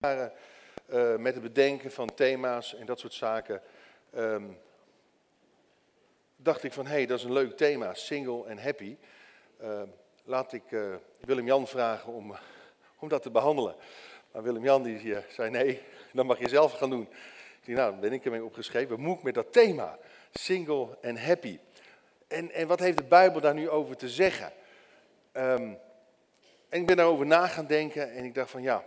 uh, met het bedenken van thema's en dat soort zaken, um, dacht ik van hé, hey, dat is een leuk thema, single en happy. Uh, laat ik uh, Willem-Jan vragen om, om dat te behandelen. Maar Willem-Jan die zei nee, dan mag je zelf gaan doen. Ik zei, nou, dan ben ik ermee opgeschreven. Moet ik met dat thema, single en happy. En, en wat heeft de Bijbel daar nu over te zeggen? Um, en ik ben daarover na gaan denken en ik dacht van ja,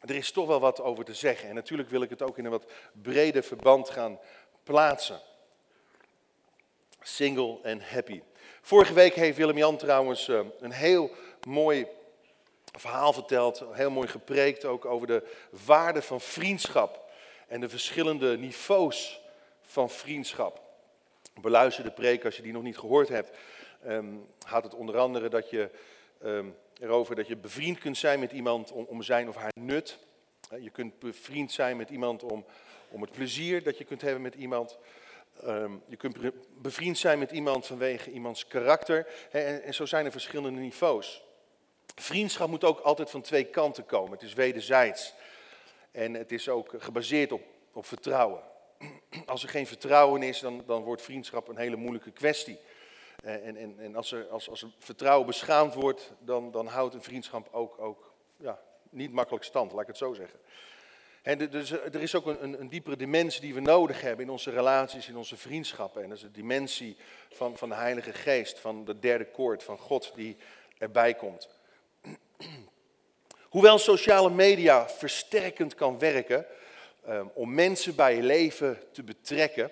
er is toch wel wat over te zeggen. En natuurlijk wil ik het ook in een wat breder verband gaan plaatsen. Single en happy. Vorige week heeft Willem-Jan trouwens eh, een heel mooi verhaal verteld, heel mooi gepreekt ook over de waarde van vriendschap en de verschillende niveaus van vriendschap. Beluister de preek als je die nog niet gehoord hebt. Um, gaat het onder andere dat je um, erover dat je bevriend kunt zijn met iemand om, om zijn of haar nut. Je kunt bevriend zijn met iemand om, om het plezier dat je kunt hebben met iemand. Um, je kunt bevriend zijn met iemand vanwege iemands karakter. En, en, zo zijn er verschillende niveaus. Vriendschap moet ook altijd van twee kanten komen. Het is wederzijds. En het is ook gebaseerd op, op vertrouwen. Als er geen vertrouwen is, dan, dan wordt vriendschap een hele moeilijke kwestie. Eh, en, en, en als, er, als, als er vertrouwen beschaamd wordt, dan, dan houdt een vriendschap ook, ook ja, niet makkelijk stand, laat ik het zo zeggen. En dus er is ook een, een, diepere dimensie die we nodig hebben in onze relaties, in onze vriendschappen. En dat is de dimensie van, van de Heilige Geest, van de derde koord, van God die erbij komt. Hoewel sociale media versterkend kan werken um, om mensen bij je leven te betrekken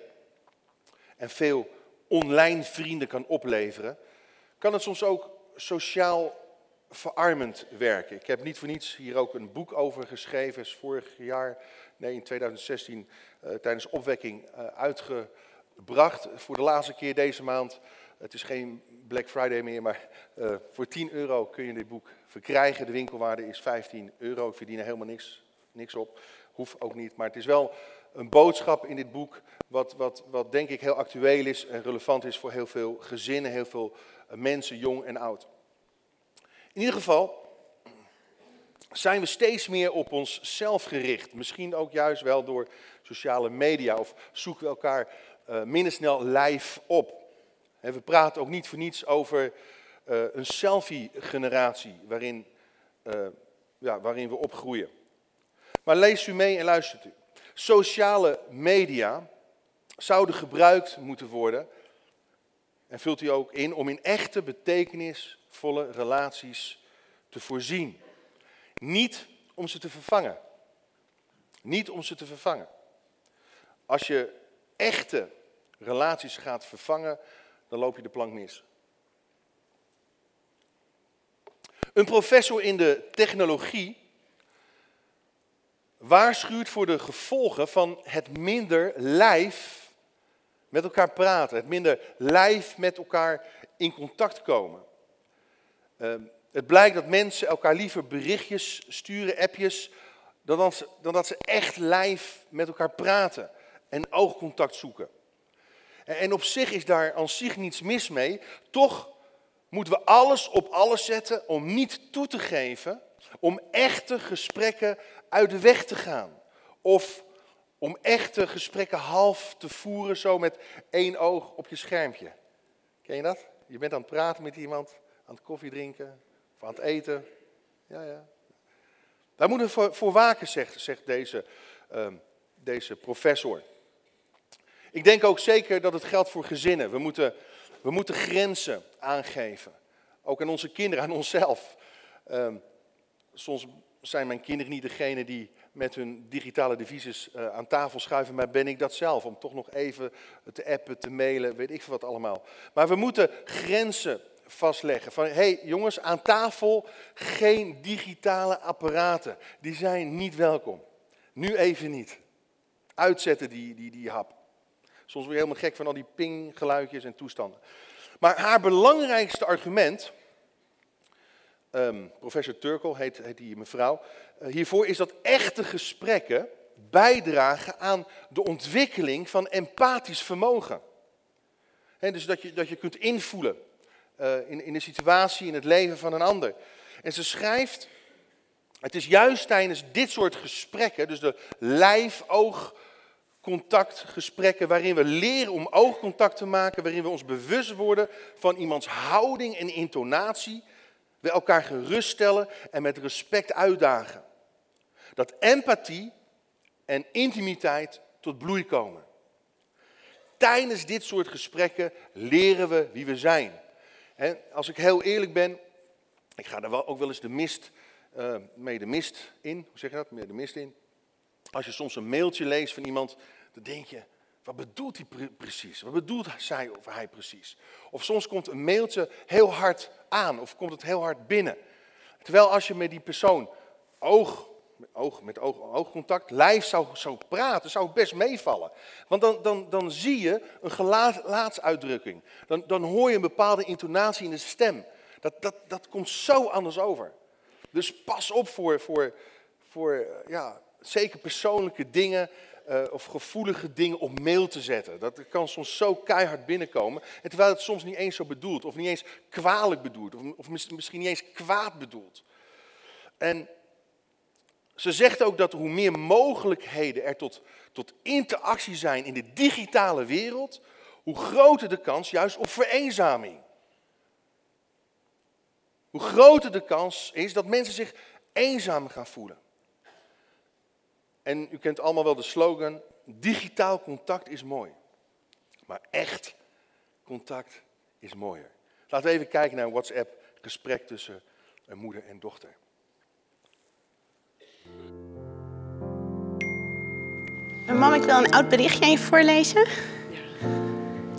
en veel online vrienden kan opleveren, kan het soms ook sociaal verarmend werken. Ik heb niet voor niets hier ook een boek over geschreven, is vorig jaar, nee in 2016, uh, eh, tijdens opwekking uh, uitgebracht. Voor de laatste keer deze maand. Het is geen Black Friday meer, maar uh, voor 10 euro kun je dit boek verkrijgen. De winkelwaarde is 15 euro. Ik verdien er helemaal niks, niks op. Hoeft ook niet, maar het is wel een boodschap in dit boek, wat, wat, wat denk ik heel actueel is en relevant is voor heel veel gezinnen, heel veel eh, mensen, jong en oud. In ieder geval zijn we steeds meer op onszelf gericht. Misschien ook juist wel door sociale media of zoeken we elkaar uh, minder snel live op. We praten ook niet voor niets over uh, een selfie-generatie waarin, ja, waarin we opgroeien. Maar lees u mee en luistert u sociale media zouden gebruikt moeten worden, en vult u ook in, om in echte betekenisvolle relaties te voorzien. Niet om ze te vervangen. Niet om ze te vervangen. Als je echte relaties gaat vervangen, dan loop je de plank mis. Een professor in de technologie waarschuwt voor de gevolgen van het minder lijf met elkaar praten, het minder lijf met elkaar in contact komen. Ehm, het blijkt dat mensen elkaar liever berichtjes sturen, appjes, dan dat, ze, dan dat ze echt lijf met elkaar praten en oogcontact zoeken. En, en op zich is daar aan zich niets mis mee. Toch moeten we alles op alles zetten om niet toe te geven, om echte gesprekken uit de weg te gaan. Of om echte gesprekken half te voeren, zo met één oog op je schermpje. Ken je dat? Je bent aan het praten met iemand, aan het koffie drinken of aan het eten. Ja, ja. Daar moeten we voor, waken, zegt, zegt deze, uh, deze professor. Ik denk ook zeker dat het geldt voor gezinnen. We moeten, we moeten grenzen aangeven. Ook aan onze kinderen, aan onszelf. Uh, soms zijn mijn kinderen niet degene die met hun digitale devises uh, aan tafel schuiven, maar ben ik dat zelf om toch nog even te appen, te mailen, weet ik veel wat allemaal. Maar we moeten grenzen vastleggen. Van hé hey, jongens, aan tafel geen digitale apparaten. Die zijn niet welkom. Nu even niet. Uitzetten die, die, die hap. Soms word je helemaal gek van al die pinggeluidjes en toestanden. Maar haar belangrijkste argument um, professor Turkel heet, die mevrouw, uh, hiervoor is dat echte gesprekken bijdragen aan de ontwikkeling van empathisch vermogen. dus dat je, dat je kunt invoelen uh, in, in de situatie, in het leven van een ander. En ze schrijft Het is juist tijdens dit soort gesprekken, dus de lijf-oog-contactgesprekken, waarin we leren om oogcontact te maken, waarin we ons bewust worden van iemands houding en intonatie, we elkaar geruststellen en met respect uitdagen. Dat empathie en intimiteit tot bloei komen. Tijdens dit soort gesprekken leren we wie we zijn. En als ik heel eerlijk ben, ik ga er wel ook wel eens de mist, uh, mee de mist in. Hoe zeg je dat? Mee de mist in. Als je soms een mailtje leest van iemand, dan denk je, wat bedoelt hij precies? Wat bedoelt zij of hij precies? Of soms komt een mailtje heel hard aan of komt het heel hard binnen. Terwijl als je met die persoon oog oog met oog, oogcontact, lijf zou, zou praten, zou het best meevallen. Want dan, dan, dan zie je een gelaatsuitdrukking. Dan, dan hoor je een bepaalde intonatie in de stem. Dat, dat, dat komt zo anders over. Dus pas op voor, voor, voor ja, zeker persoonlijke dingen uh, of gevoelige dingen op mail te zetten. Dat kan soms zo keihard binnenkomen. En terwijl het soms niet eens zo bedoelt, of niet eens kwalijk bedoelt, of, of misschien niet eens kwaad bedoelt. En ze zegt ook dat hoe meer mogelijkheden er tot, tot interactie zijn in de digitale wereld, hoe groter de kans juist op vereenzaming. Hoe groter de kans is dat mensen zich eenzaam gaan voelen. En u kent allemaal wel de slogan, digitaal contact is mooi. Maar echt contact is mooier. Laten we even kijken naar een WhatsApp gesprek tussen een moeder en dochter. Mam, ik wil een oud berichtje aan je voorlezen.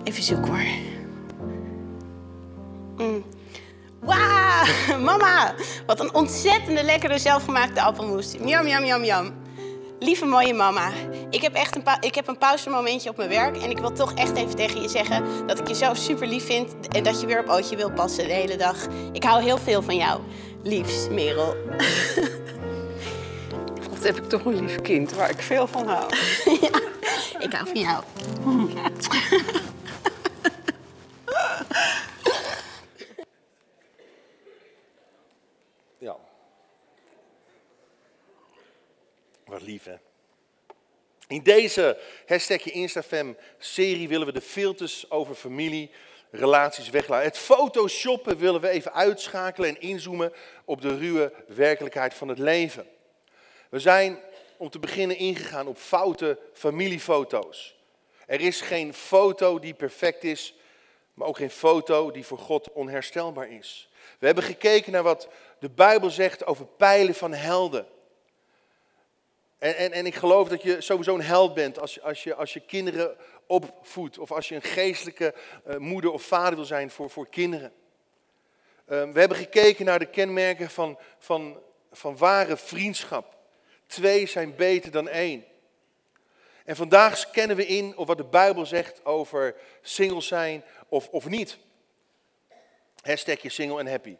Even zoeken hoor. Mm. Wauw, mama, wat een ontzettende lekkere zelfgemaakte appelmoes. Jam, jam, jam, jam. Lieve mooie mama, ik heb echt een, ik heb een pauzemomentje op mijn werk en ik wil toch echt even tegen je zeggen dat ik je zo super lief vind en dat je weer op ootje wil passen de hele dag. Ik hou heel veel van jou. Liefs, Merel. Wat heb ik toch een lief kind waar ik veel van hou. ja, ik hou van jou. ja. Hè? In deze hashtagje Instafam-serie willen we de filters over familie, relaties weglaten. Het photoshoppen willen we even uitschakelen en inzoomen op de ruwe werkelijkheid van het leven. We zijn om te beginnen ingegaan op foute familiefoto's. Er is geen foto die perfect is, maar ook geen foto die voor God onherstelbaar is. We hebben gekeken naar wat de Bijbel zegt over pijlen van helden. En, en, en ik geloof dat je sowieso een held bent als, als, je, als je kinderen opvoedt. Of als je een geestelijke uh, moeder of vader wil zijn voor, voor kinderen. Uh, we hebben gekeken naar de kenmerken van, van, van ware vriendschap. Twee zijn beter dan één. En vandaag scannen we in op wat de Bijbel zegt over single zijn of, of niet. Hashtagje single en happy.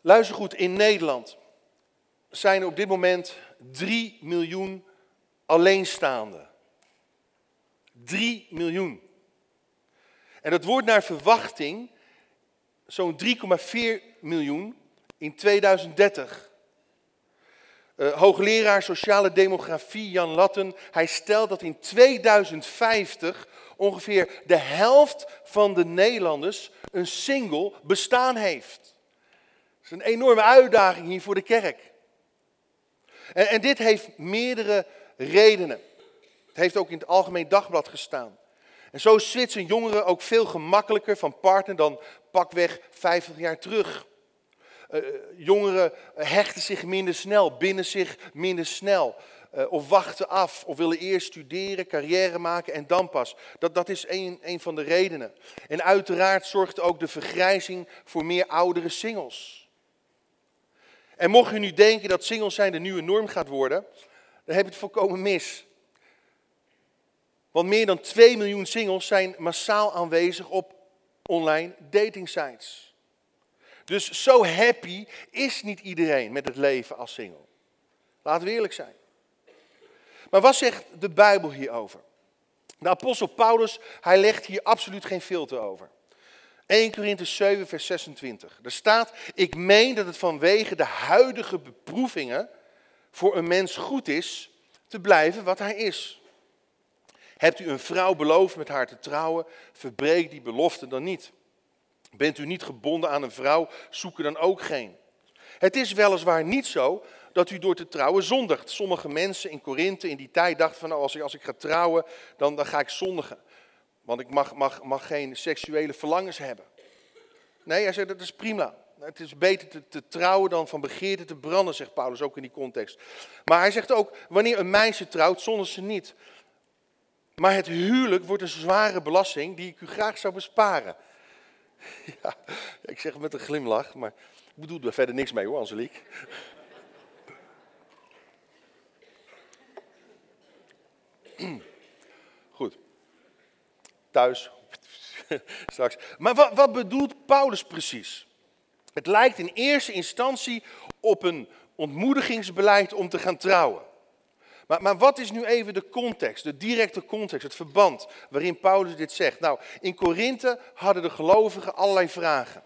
Luister goed, in Nederland zijn er op dit moment 3 miljoen alleenstaanden. 3 miljoen. En dat wordt naar verwachting zo'n 3,4 miljoen in 2030. Uh, hoogleraar sociale demografie Jan Latten, hij stelt dat in 2050 ongeveer de helft van de Nederlanders een single bestaan heeft. Dat is een enorme uitdaging hier voor de kerk. En, dit heeft meerdere redenen. Het heeft ook in het Algemeen Dagblad gestaan. En zo switchen jongeren ook veel gemakkelijker van partner dan pakweg 50 jaar terug. Uh, jongeren hechten zich minder snel, binden zich minder snel. Uh, of wachten af, of willen eerst studeren, carrière maken en dan pas. Dat, dat is een, een van de redenen. En uiteraard zorgt ook de vergrijzing voor meer oudere singles. En mocht u nu denken dat singles zijn de nieuwe norm gaat worden, dan heb je het volkomen mis. Want meer dan 2 miljoen singles zijn massaal aanwezig op online datingsites. Dus zo happy is niet iedereen met het leven als single. Laten we eerlijk zijn. Maar wat zegt de Bijbel hierover? De apostel Paulus, hij legt hier absoluut geen filter over. 1 Korinthe 7, vers 26. Daar staat, ik meen dat het vanwege de huidige beproevingen voor een mens goed is te blijven wat hij is. Hebt u een vrouw beloofd met haar te trouwen, verbreek die belofte dan niet. Bent u niet gebonden aan een vrouw, zoek er dan ook geen. Het is weliswaar niet zo dat u door te trouwen zondigt. Sommige mensen in Korinthe in die tijd dachten van nou, als ik, als ik ga trouwen, dan, dan ga ik zondigen. Want ik mag, mag, mag geen seksuele verlangens hebben. Nee, hij zegt dat is prima. Het is beter te, te, trouwen dan van begeerte te branden, zegt Paulus ook in die context. Maar hij zegt ook, wanneer een meisje trouwt, zonder ze niet. Maar het huwelijk wordt een zware belasting die ik u graag zou besparen. Ja, ik zeg met een glimlach, maar ik bedoel er verder niks mee hoor, Angelique. Thuis. Straks. Maar wat, wat bedoelt Paulus precies? Het lijkt in eerste instantie op een ontmoedigingsbeleid om te gaan trouwen. Maar, maar, wat is nu even de context, de directe context, het verband waarin Paulus dit zegt? Nou, in Korinthe hadden de gelovigen allerlei vragen.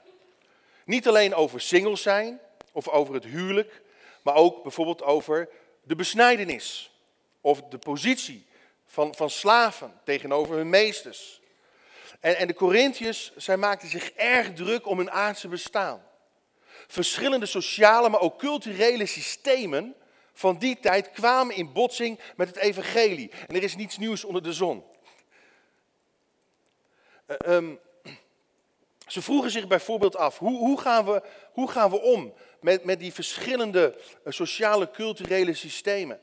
Niet alleen over singles zijn of over het huwelijk, maar ook bijvoorbeeld over de besnijdenis of de positie van, van slaven tegenover hun meesters. En, en de Corinthiërs, zij maakten zich erg druk om hun aardse bestaan. Verschillende sociale, maar ook culturele systemen van die tijd kwamen in botsing met het evangelie. En er is niets nieuws onder de zon. Uh, um, ze vroegen zich bijvoorbeeld af, hoe, hoe, gaan, we, hoe gaan we om met, met die verschillende uh, sociale, culturele systemen?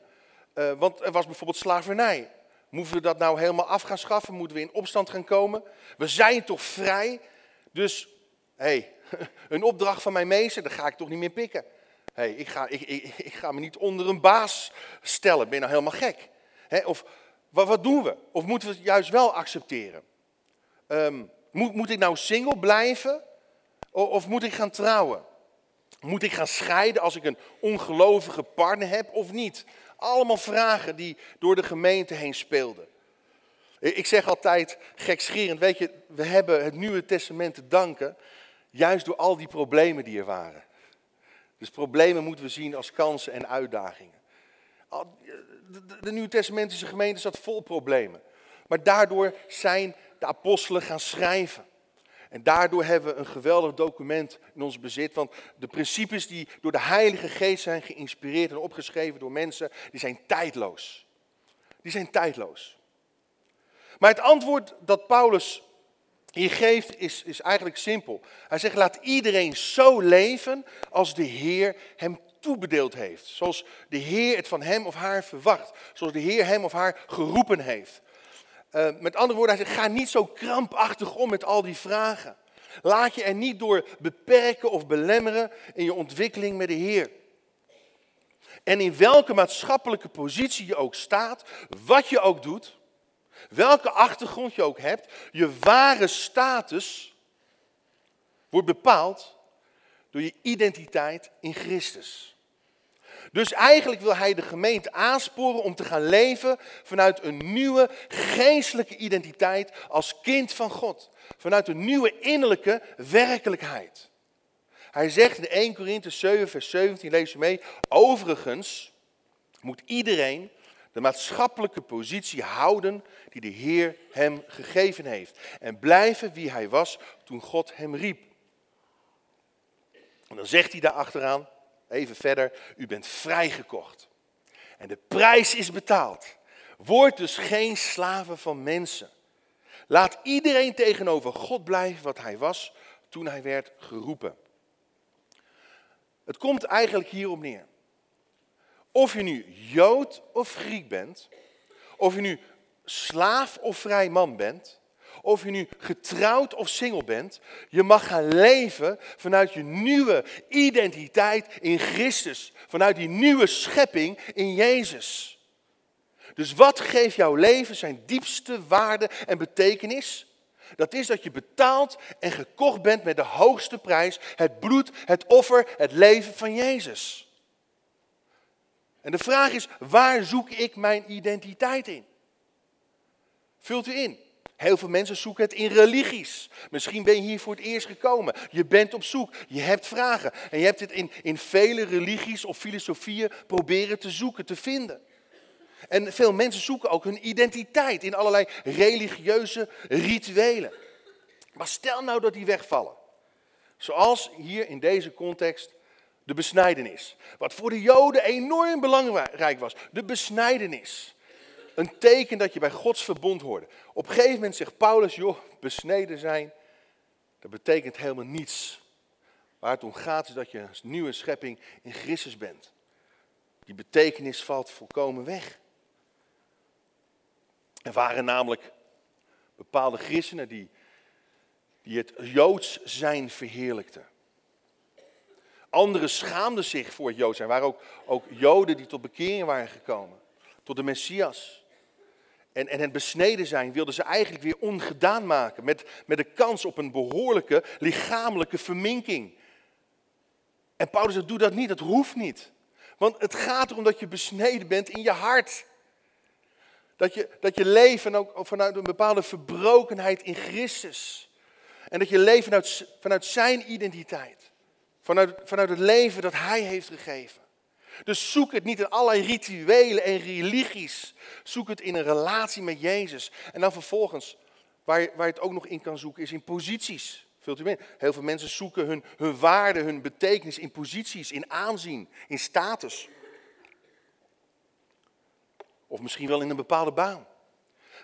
Uh, want er was bijvoorbeeld slavernij. Moeten we dat nou helemaal af gaan schaffen? Moeten we in opstand gaan komen? We zijn toch vrij? Dus, hé, hey, een opdracht van mijn meester, dat ga ik toch niet meer pikken. Hey, ik, ga, ik, ik, ik, ga me niet onder een baas stellen, ben je nou helemaal gek? of wat, wat, doen we? Of moeten we het juist wel accepteren? Um, moet, moet ik nou single blijven? Of, of moet ik gaan trouwen? Moet ik gaan scheiden als ik een ongelovige partner heb of niet? Allemaal vragen die door de gemeente heen speelden. Ik zeg altijd gekscherend, weet je, we hebben het Nieuwe Testament te danken, juist door al die problemen die er waren. Dus problemen moeten we zien als kansen en uitdagingen. De Nieuw Testamentische gemeente zat vol problemen. Maar daardoor zijn de apostelen gaan schrijven. En daardoor hebben we een geweldig document in ons bezit. Want de principes die door de Heilige Geest zijn geïnspireerd en opgeschreven door mensen, die zijn tijdloos. Die zijn tijdloos. Maar het antwoord dat Paulus hier geeft is, is eigenlijk simpel. Hij zegt, laat iedereen zo leven als de Heer hem toebedeeld heeft. Zoals de Heer het van hem of haar verwacht. Zoals de Heer hem of haar geroepen heeft. Uh, met andere woorden, ga niet zo krampachtig om met al die vragen. Laat je er niet door beperken of belemmeren in je ontwikkeling met de Heer. En in welke maatschappelijke positie je ook staat, wat je ook doet, welke achtergrond je ook hebt, je ware status wordt bepaald door je identiteit in Christus. Dus eigenlijk wil hij de gemeente aansporen om te gaan leven vanuit een nieuwe geestelijke identiteit als kind van God. Vanuit een nieuwe innerlijke werkelijkheid. Hij zegt in 1 Korinthe 7, vers 17, lees je mee. Overigens moet iedereen de maatschappelijke positie houden die de Heer hem gegeven heeft. En blijven wie hij was toen God hem riep. En dan zegt hij daar achteraan, Even verder, u bent vrijgekocht. En de prijs is betaald. Word dus geen slaven van mensen. Laat iedereen tegenover God blijven wat hij was toen hij werd geroepen. Het komt eigenlijk hierop neer. Of je nu Jood of Griek bent, of je nu slaaf of vrij man bent, of je nu getrouwd of single bent, je mag gaan leven vanuit je nieuwe identiteit in Christus. Vanuit die nieuwe schepping in Jezus. Dus wat geeft jouw leven zijn diepste waarde en betekenis? Dat is dat je betaald en gekocht bent met de hoogste prijs, het bloed, het offer, het leven van Jezus. En de vraag is, waar zoek ik mijn identiteit in? Vult u in. Heel veel mensen zoeken het in religies. Misschien ben je hier voor het eerst gekomen. Je bent op zoek. Je hebt vragen. En je hebt het in, in vele religies of filosofieën proberen te zoeken, te vinden. En veel mensen zoeken ook hun identiteit in allerlei religieuze rituelen. Maar stel nou dat die wegvallen. Zoals hier in deze context de besnijdenis. Wat voor de Joden enorm belangrijk was. De besnijdenis. Een teken dat je bij Gods verbond hoorde. Op een gegeven moment zegt Paulus, joh, besneden zijn, dat betekent helemaal niets. Waar het om gaat is dat je een nieuwe schepping in Christus bent. Die betekenis valt volkomen weg. Er waren namelijk bepaalde christenen die, die het Joods zijn verheerlijkten. Anderen schaamden zich voor het Joods zijn. Er waren ook, ook Joden die tot bekering waren gekomen. Tot de Messias. En, en het besneden zijn wilden ze eigenlijk weer ongedaan maken. Met, met de kans op een behoorlijke lichamelijke verminking. En Paulus zegt, doe dat niet, dat hoeft niet. Want het gaat erom dat je besneden bent in je hart. Dat je, dat je leeft ook vanuit een bepaalde verbrokenheid in Christus. En dat je leeft vanuit, vanuit zijn identiteit. Vanuit, vanuit het leven dat hij heeft gegeven. Dus zoek het niet in allerlei rituelen en religies. Zoek het in een relatie met Jezus. En dan vervolgens, waar je, waar je het ook nog in kan zoeken, is in posities. Vult u mee? Heel veel mensen zoeken hun, hun waarde, hun betekenis in posities, in aanzien, in status. Of misschien wel in een bepaalde baan.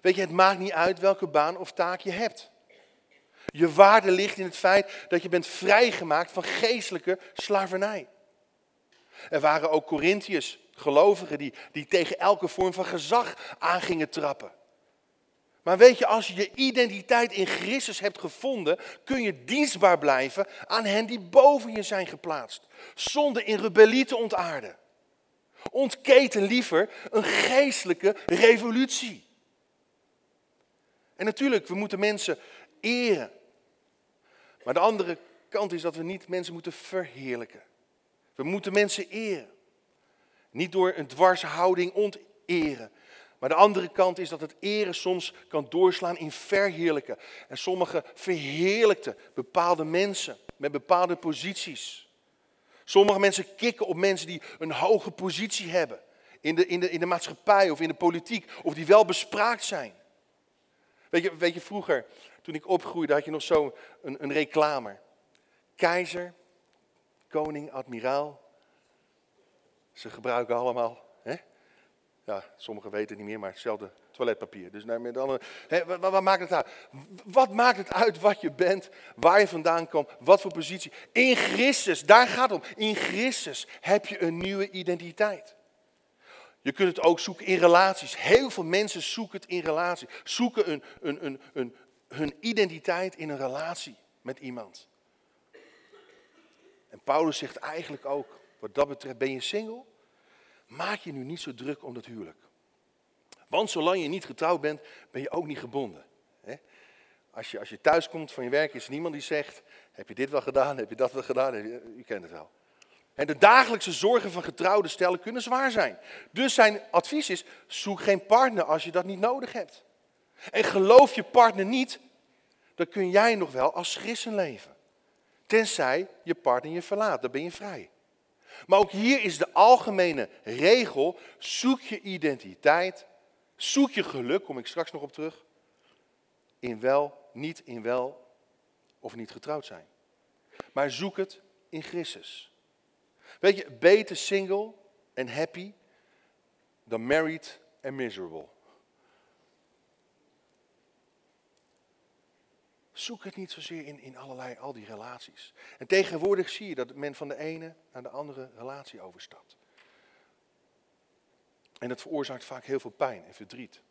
Weet je, het maakt niet uit welke baan of taak je hebt. Je waarde ligt in het feit dat je bent vrijgemaakt van geestelijke slavernij. Er waren ook Corinthiërs, gelovigen, die, die tegen elke vorm van gezag aan gingen trappen. Maar weet je, als je je identiteit in Christus hebt gevonden, kun je dienstbaar blijven aan hen die boven je zijn geplaatst. Zonder in rebellie te ontaarden. Ontketen liever een geestelijke revolutie. En natuurlijk, we moeten mensen eren. Maar de andere kant is dat we niet mensen moeten verheerlijken. We moeten mensen eren. Niet door een dwarshouding onteren. Maar de andere kant is dat het eren soms kan doorslaan in verheerlijken. En sommige verheerlijkten bepaalde mensen met bepaalde posities. Sommige mensen kikken op mensen die een hoge positie hebben. In de, in de, in de maatschappij of in de politiek. Of die wel bespraakt zijn. Weet je, weet je vroeger, toen ik opgroeide, had je nog zo een, een reclame. Keizer, koning, admiraal. Ze gebruiken allemaal, hè? ja, sommigen weten het niet meer, maar hetzelfde toiletpapier. Dus nou, met andere, hè, wat, maakt het uit? Wat maakt het uit wat je bent, waar je vandaan komt, wat voor positie? In Christus, daar gaat het om. In Christus heb je een nieuwe identiteit. Je kunt het ook zoeken in relaties. Heel veel mensen zoeken het in relaties. Zoeken een, een, een, hun identiteit in een relatie met iemand. En Paulus zegt eigenlijk ook, wat dat betreft, ben je single? Maak je nu niet zo druk om dat huwelijk. Want zolang je niet getrouwd bent, ben je ook niet gebonden. Als je, als je thuis komt van je werk, is er niemand die zegt, heb je dit wel gedaan, heb je dat wel gedaan, u kent het wel. En de dagelijkse zorgen van getrouwde stellen kunnen zwaar zijn. Dus zijn advies is, zoek geen partner als je dat niet nodig hebt. En geloof je partner niet, dan kun jij nog wel als christen leven. Tenzij je partner je verlaat, dan ben je vrij. Maar ook hier is de algemene regel, zoek je identiteit, zoek je geluk, kom ik straks nog op terug, in wel, niet in wel of niet getrouwd zijn. Maar zoek het in Christus. Weet je, beter single en happy dan married en miserable. Zoek het niet zozeer in, in allerlei, al die relaties. En tegenwoordig zie je dat men van de ene naar de andere relatie overstapt. En dat veroorzaakt vaak heel veel pijn en verdriet.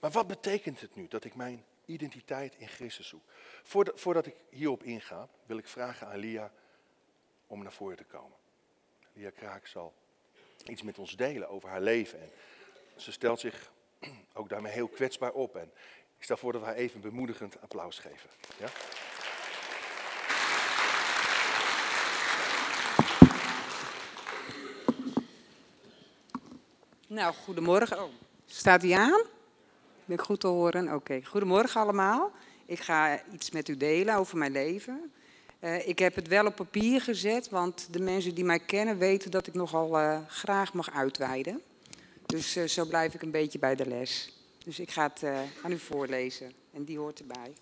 Maar wat betekent het nu dat ik mijn identiteit in Christus zoek? Voordat, voordat ik hierop inga, wil ik vragen aan Lia om naar voren te komen. Lia Kraak zal iets met ons delen over haar leven. En ze stelt zich ook daarmee heel kwetsbaar op. En ik stel voor dat we haar even een bemoedigend applaus geven. Ja? Nou, goedemorgen. Oh, staat hij aan? ben ik goed te horen? Oké, goedemorgen allemaal. Ik ga iets met u delen over mijn leven. Uh, ik heb het wel op papier gezet, want de mensen die mij kennen weten dat ik nogal uh, graag mag uitweiden. Dus uh, zo blijf ik een beetje bij de les. Dus ik ga het aan u voorlezen en die hoort erbij.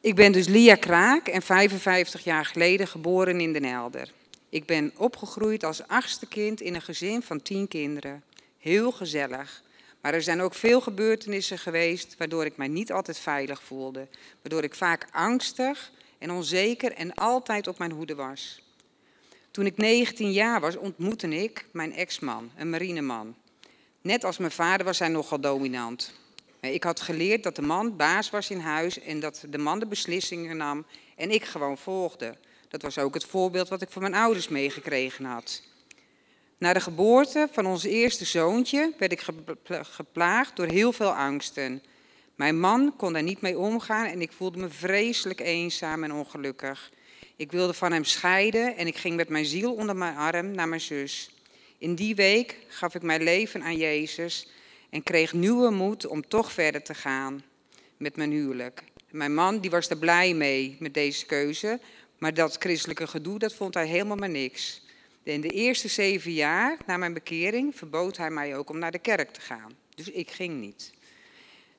Ik ben dus Lia Kraak en 55 jaar geleden geboren in Den Helder. Ik ben opgegroeid als achtste kind in een gezin van tien kinderen. Heel gezellig. Maar er zijn ook veel gebeurtenissen geweest waardoor ik mij niet altijd veilig voelde. Waardoor ik vaak angstig en onzeker en altijd op mijn hoede was. Toen ik 19 jaar was, ontmoette ik mijn ex-man, een marineman. Net als mijn vader was hij nogal dominant. Ik had geleerd dat de man baas was in huis en dat de man de beslissingen nam en ik gewoon volgde. Dat was ook het voorbeeld wat ik van mijn ouders meegekregen had. Na de geboorte van ons eerste zoontje werd ik geplaagd door heel veel angsten. Mijn man kon daar niet mee omgaan en ik voelde me vreselijk eenzaam en ongelukkig. Ik wilde van hem scheiden en ik ging met mijn ziel onder mijn arm naar mijn zus. In die week gaf ik mijn leven aan Jezus en kreeg nieuwe moed om toch verder te gaan met mijn huwelijk. Mijn man die was er blij mee met deze keuze, maar dat christelijke gedoe, dat vond hij helemaal maar niks. In de eerste zeven jaar na mijn bekering verbood hij mij ook om naar de kerk te gaan. Dus ik ging niet.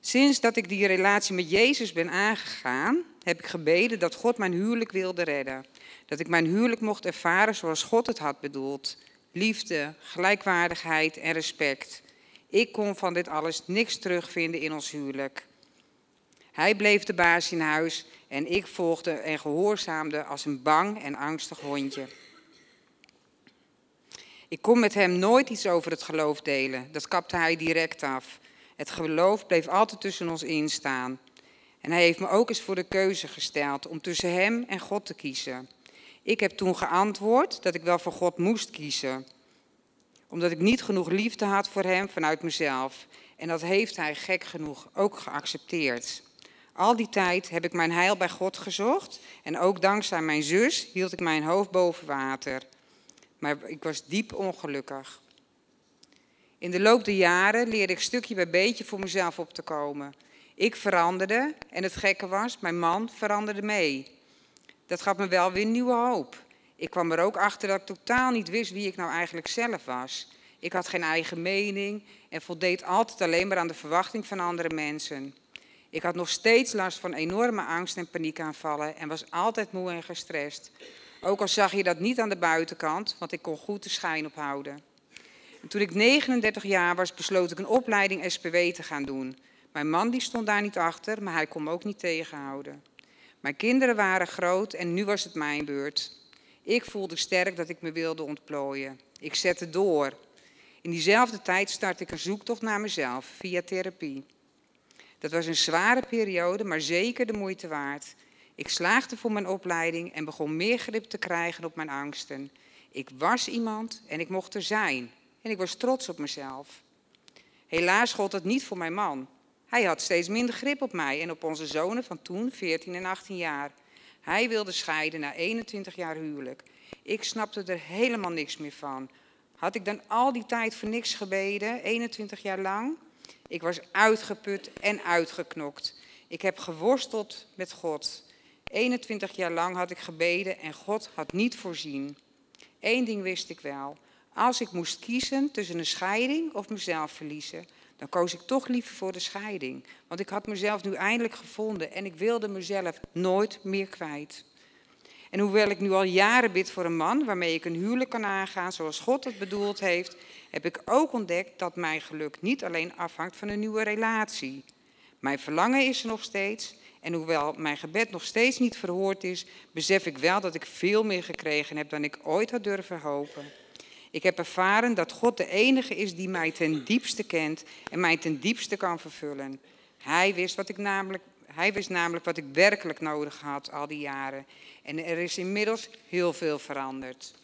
Sinds dat ik die relatie met Jezus ben aangegaan, heb ik gebeden dat God mijn huwelijk wilde redden. Dat ik mijn huwelijk mocht ervaren zoals God het had bedoeld. Liefde, gelijkwaardigheid en respect. Ik kon van dit alles niks terugvinden in ons huwelijk. Hij bleef de baas in huis en ik volgde en gehoorzaamde als een bang en angstig hondje. Ik kon met hem nooit iets over het geloof delen. Dat kapte hij direct af. Het geloof bleef altijd tussen ons instaan. En hij heeft me ook eens voor de keuze gesteld om tussen hem en God te kiezen. Ik heb toen geantwoord dat ik wel voor God moest kiezen. Omdat ik niet genoeg liefde had voor hem vanuit mezelf. En dat heeft hij gek genoeg ook geaccepteerd. Al die tijd heb ik mijn heil bij God gezocht. En ook dankzij mijn zus hield ik mijn hoofd boven water. Maar ik was diep ongelukkig. In de loop der jaren leerde ik stukje bij beetje voor mezelf op te komen. Ik veranderde en het gekke was, mijn man veranderde mee. Dat gaf me wel weer nieuwe hoop. Ik kwam er ook achter dat ik totaal niet wist wie ik nou eigenlijk zelf was. Ik had geen eigen mening en voldeed altijd alleen maar aan de verwachting van andere mensen. Ik had nog steeds last van enorme angst en paniekaanvallen en was altijd moe en gestrest. Ook al zag je dat niet aan de buitenkant, want ik kon goed de schijn ophouden. En toen ik 39 jaar was, besloot ik een opleiding SPW te gaan doen. Mijn man die stond daar niet achter, maar hij kon me ook niet tegenhouden. Mijn kinderen waren groot en nu was het mijn beurt. Ik voelde sterk dat ik me wilde ontplooien. Ik zette door. In diezelfde tijd startte ik een zoektocht naar mezelf via therapie. Dat was een zware periode, maar zeker de moeite waard. Ik slaagde voor mijn opleiding en begon meer grip te krijgen op mijn angsten. Ik was iemand en ik mocht er zijn. En ik was trots op mezelf. Helaas gold dat niet voor mijn man. Hij had steeds minder grip op mij en op onze zonen van toen, 14 en 18 jaar. Hij wilde scheiden na 21 jaar huwelijk. Ik snapte er helemaal niks meer van. Had ik dan al die tijd voor niks gebeden, 21 jaar lang? Ik was uitgeput en uitgeknokt. Ik heb geworsteld met God. 21 jaar lang had ik gebeden en God had niet voorzien. Eén ding wist ik wel. Als ik moest kiezen tussen een scheiding of mezelf verliezen, dan koos ik toch liever voor de scheiding. Want ik had mezelf nu eindelijk gevonden en ik wilde mezelf nooit meer kwijt. En hoewel ik nu al jaren bid voor een man waarmee ik een huwelijk kan aangaan zoals God het bedoeld heeft, heb ik ook ontdekt dat mijn geluk niet alleen afhangt van een nieuwe relatie. Mijn verlangen is er nog steeds en hoewel mijn gebed nog steeds niet verhoord is, besef ik wel dat ik veel meer gekregen heb dan ik ooit had durven hopen. Ik heb ervaren dat God de enige is die mij ten diepste kent en mij ten diepste kan vervullen. Hij wist, wat ik namelijk, hij wist namelijk wat ik werkelijk nodig had al die jaren. En er is inmiddels heel veel veranderd.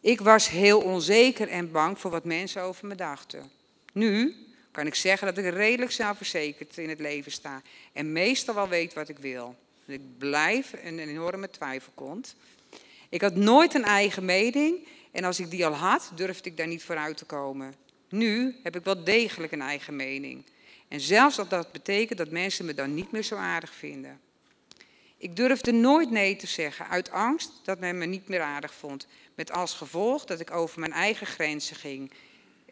Ik was heel onzeker en bang voor wat mensen over me dachten. Nu kan ik zeggen dat ik redelijk zelfverzekerd in het leven sta en meestal wel weet wat ik wil. Ik blijf een enorme twijfel komt. Ik had nooit een eigen mening en als ik die al had, durfde ik daar niet vooruit te komen. Nu heb ik wel degelijk een eigen mening. En zelfs als dat betekent dat mensen me dan niet meer zo aardig vinden. Ik durfde nooit nee te zeggen uit angst dat men me niet meer aardig vond. Met als gevolg dat ik over mijn eigen grenzen ging.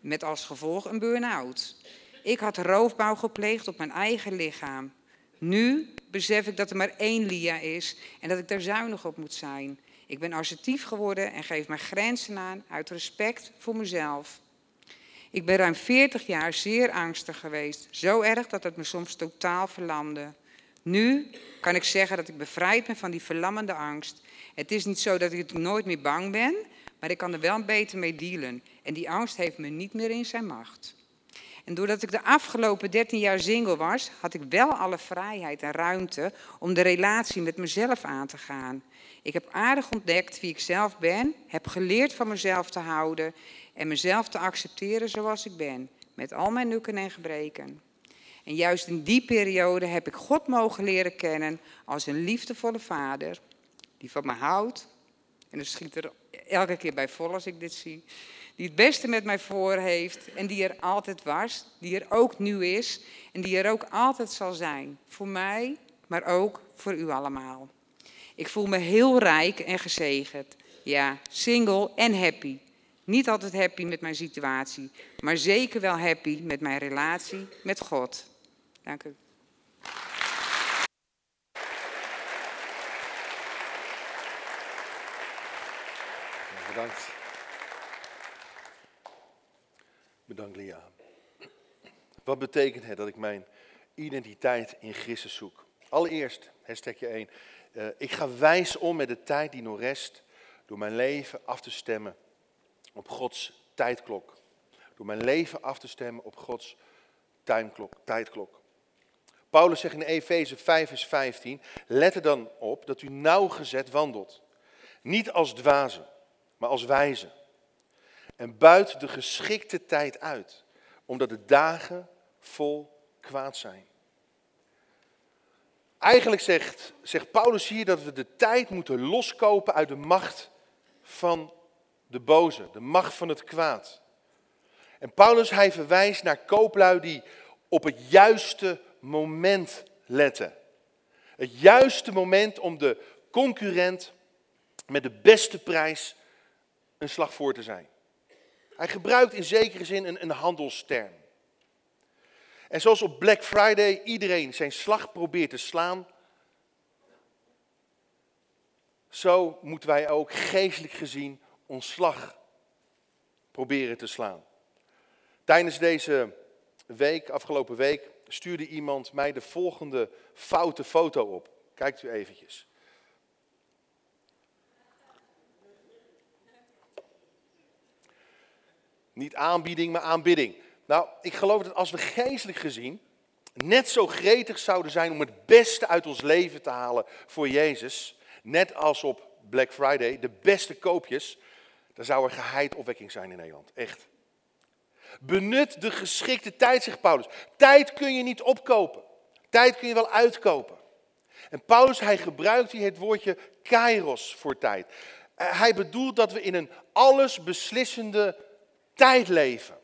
Met als gevolg een burn-out. Ik had roofbouw gepleegd op mijn eigen lichaam. Nu besef ik dat er maar één Lia is en dat ik daar zuinig op moet zijn. Ik ben assertief geworden en geef mijn grenzen aan uit respect voor mezelf. Ik ben ruim 40 jaar zeer angstig geweest. Zo erg dat het me soms totaal verlamde. Nu kan ik zeggen dat ik bevrijd ben van die verlammende angst. Het is niet zo dat ik nooit meer bang ben, maar ik kan er wel beter mee dealen. En die angst heeft me niet meer in zijn macht. En doordat ik de afgelopen 13 jaar single was, had ik wel alle vrijheid en ruimte om de relatie met mezelf aan te gaan. Ik heb aardig ontdekt wie ik zelf ben, heb geleerd van mezelf te houden en mezelf te accepteren zoals ik ben, met al mijn nukken en gebreken. En juist in die periode heb ik God mogen leren kennen als een liefdevolle vader, die van me houdt. En dat schiet er elke keer bij vol als ik dit zie. Die het beste met mij voor heeft en die er altijd was, die er ook nu is en die er ook altijd zal zijn. Voor mij, maar ook voor u allemaal. Ik voel me heel rijk en gezegend. Ja, single en happy. Niet altijd happy met mijn situatie, maar zeker wel happy met mijn relatie met God. Dank u. Bedankt. Bedankt, Lia. Wat betekent het dat ik mijn identiteit in Christus zoek? Allereerst, hashtagje 1. Uh, ik ga wijs om met de tijd die nog rest door mijn leven af te stemmen op Gods tijdklok. Door mijn leven af te stemmen op Gods timeklok, tijdklok. Paulus zegt in Efeze 5 vers 15, let er dan op dat u nauwgezet wandelt. Niet als dwazen, maar als wijzen. En buit de geschikte tijd uit, omdat de dagen vol kwaad zijn. Eigenlijk zegt, Paulus hier dat we de tijd moeten loskopen uit de macht van de boze, de macht van het kwaad. En Paulus hij verwijst naar kooplui die op het juiste moment letten. Het juiste moment om de concurrent met de beste prijs een slag voor te zijn. Hij gebruikt in zekere zin een, een handelsterm. En zoals op Black Friday iedereen zijn slag probeert te slaan, zo moeten wij ook geestelijk gezien ons slag proberen te slaan. Tijdens deze week, afgelopen week, stuurde iemand mij de volgende foute foto op. Kijkt u eventjes. Niet aanbieding, maar aanbidding. Nou, ik geloof dat als we geestelijk gezien net zo gretig zouden zijn om het beste uit ons leven te halen voor Jezus, net als op Black Friday, de beste koopjes, dan zou er geheid opwekking zijn in Nederland. Echt. Benut de geschikte tijd, zegt Paulus. Tijd kun je niet opkopen. Tijd kun je wel uitkopen. En Paulus, hij gebruikt hier het woordje kairos voor tijd. Eh, hij bedoelt dat we in een allesbeslissende tijd leven.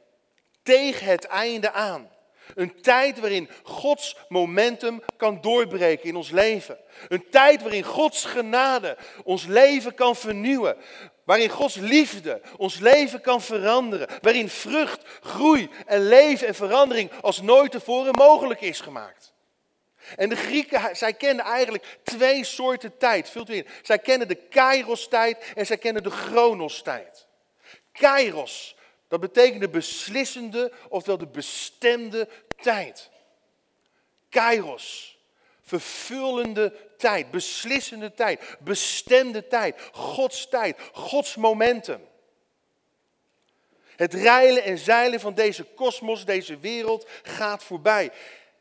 Tegen het einde aan. Een tijd waarin Gods momentum kan doorbreken in ons leven. Een tijd waarin Gods genade ons leven kan vernieuwen. Waarin Gods liefde ons leven kan veranderen. Waarin vrucht, groei en leven en verandering als nooit tevoren mogelijk is gemaakt. En de Grieken, zij kenden eigenlijk twee soorten tijd. Vult u in. Zij kennen de kairos-tijd en zij kennen de chronos-tijd. Kairos, dat betekent de beslissende, oftewel de bestemde tijd. Kairos, vervullende tijd, beslissende tijd, bestemde tijd, Gods tijd, Gods momentum. Het reilen en zeilen van deze kosmos, deze wereld gaat voorbij.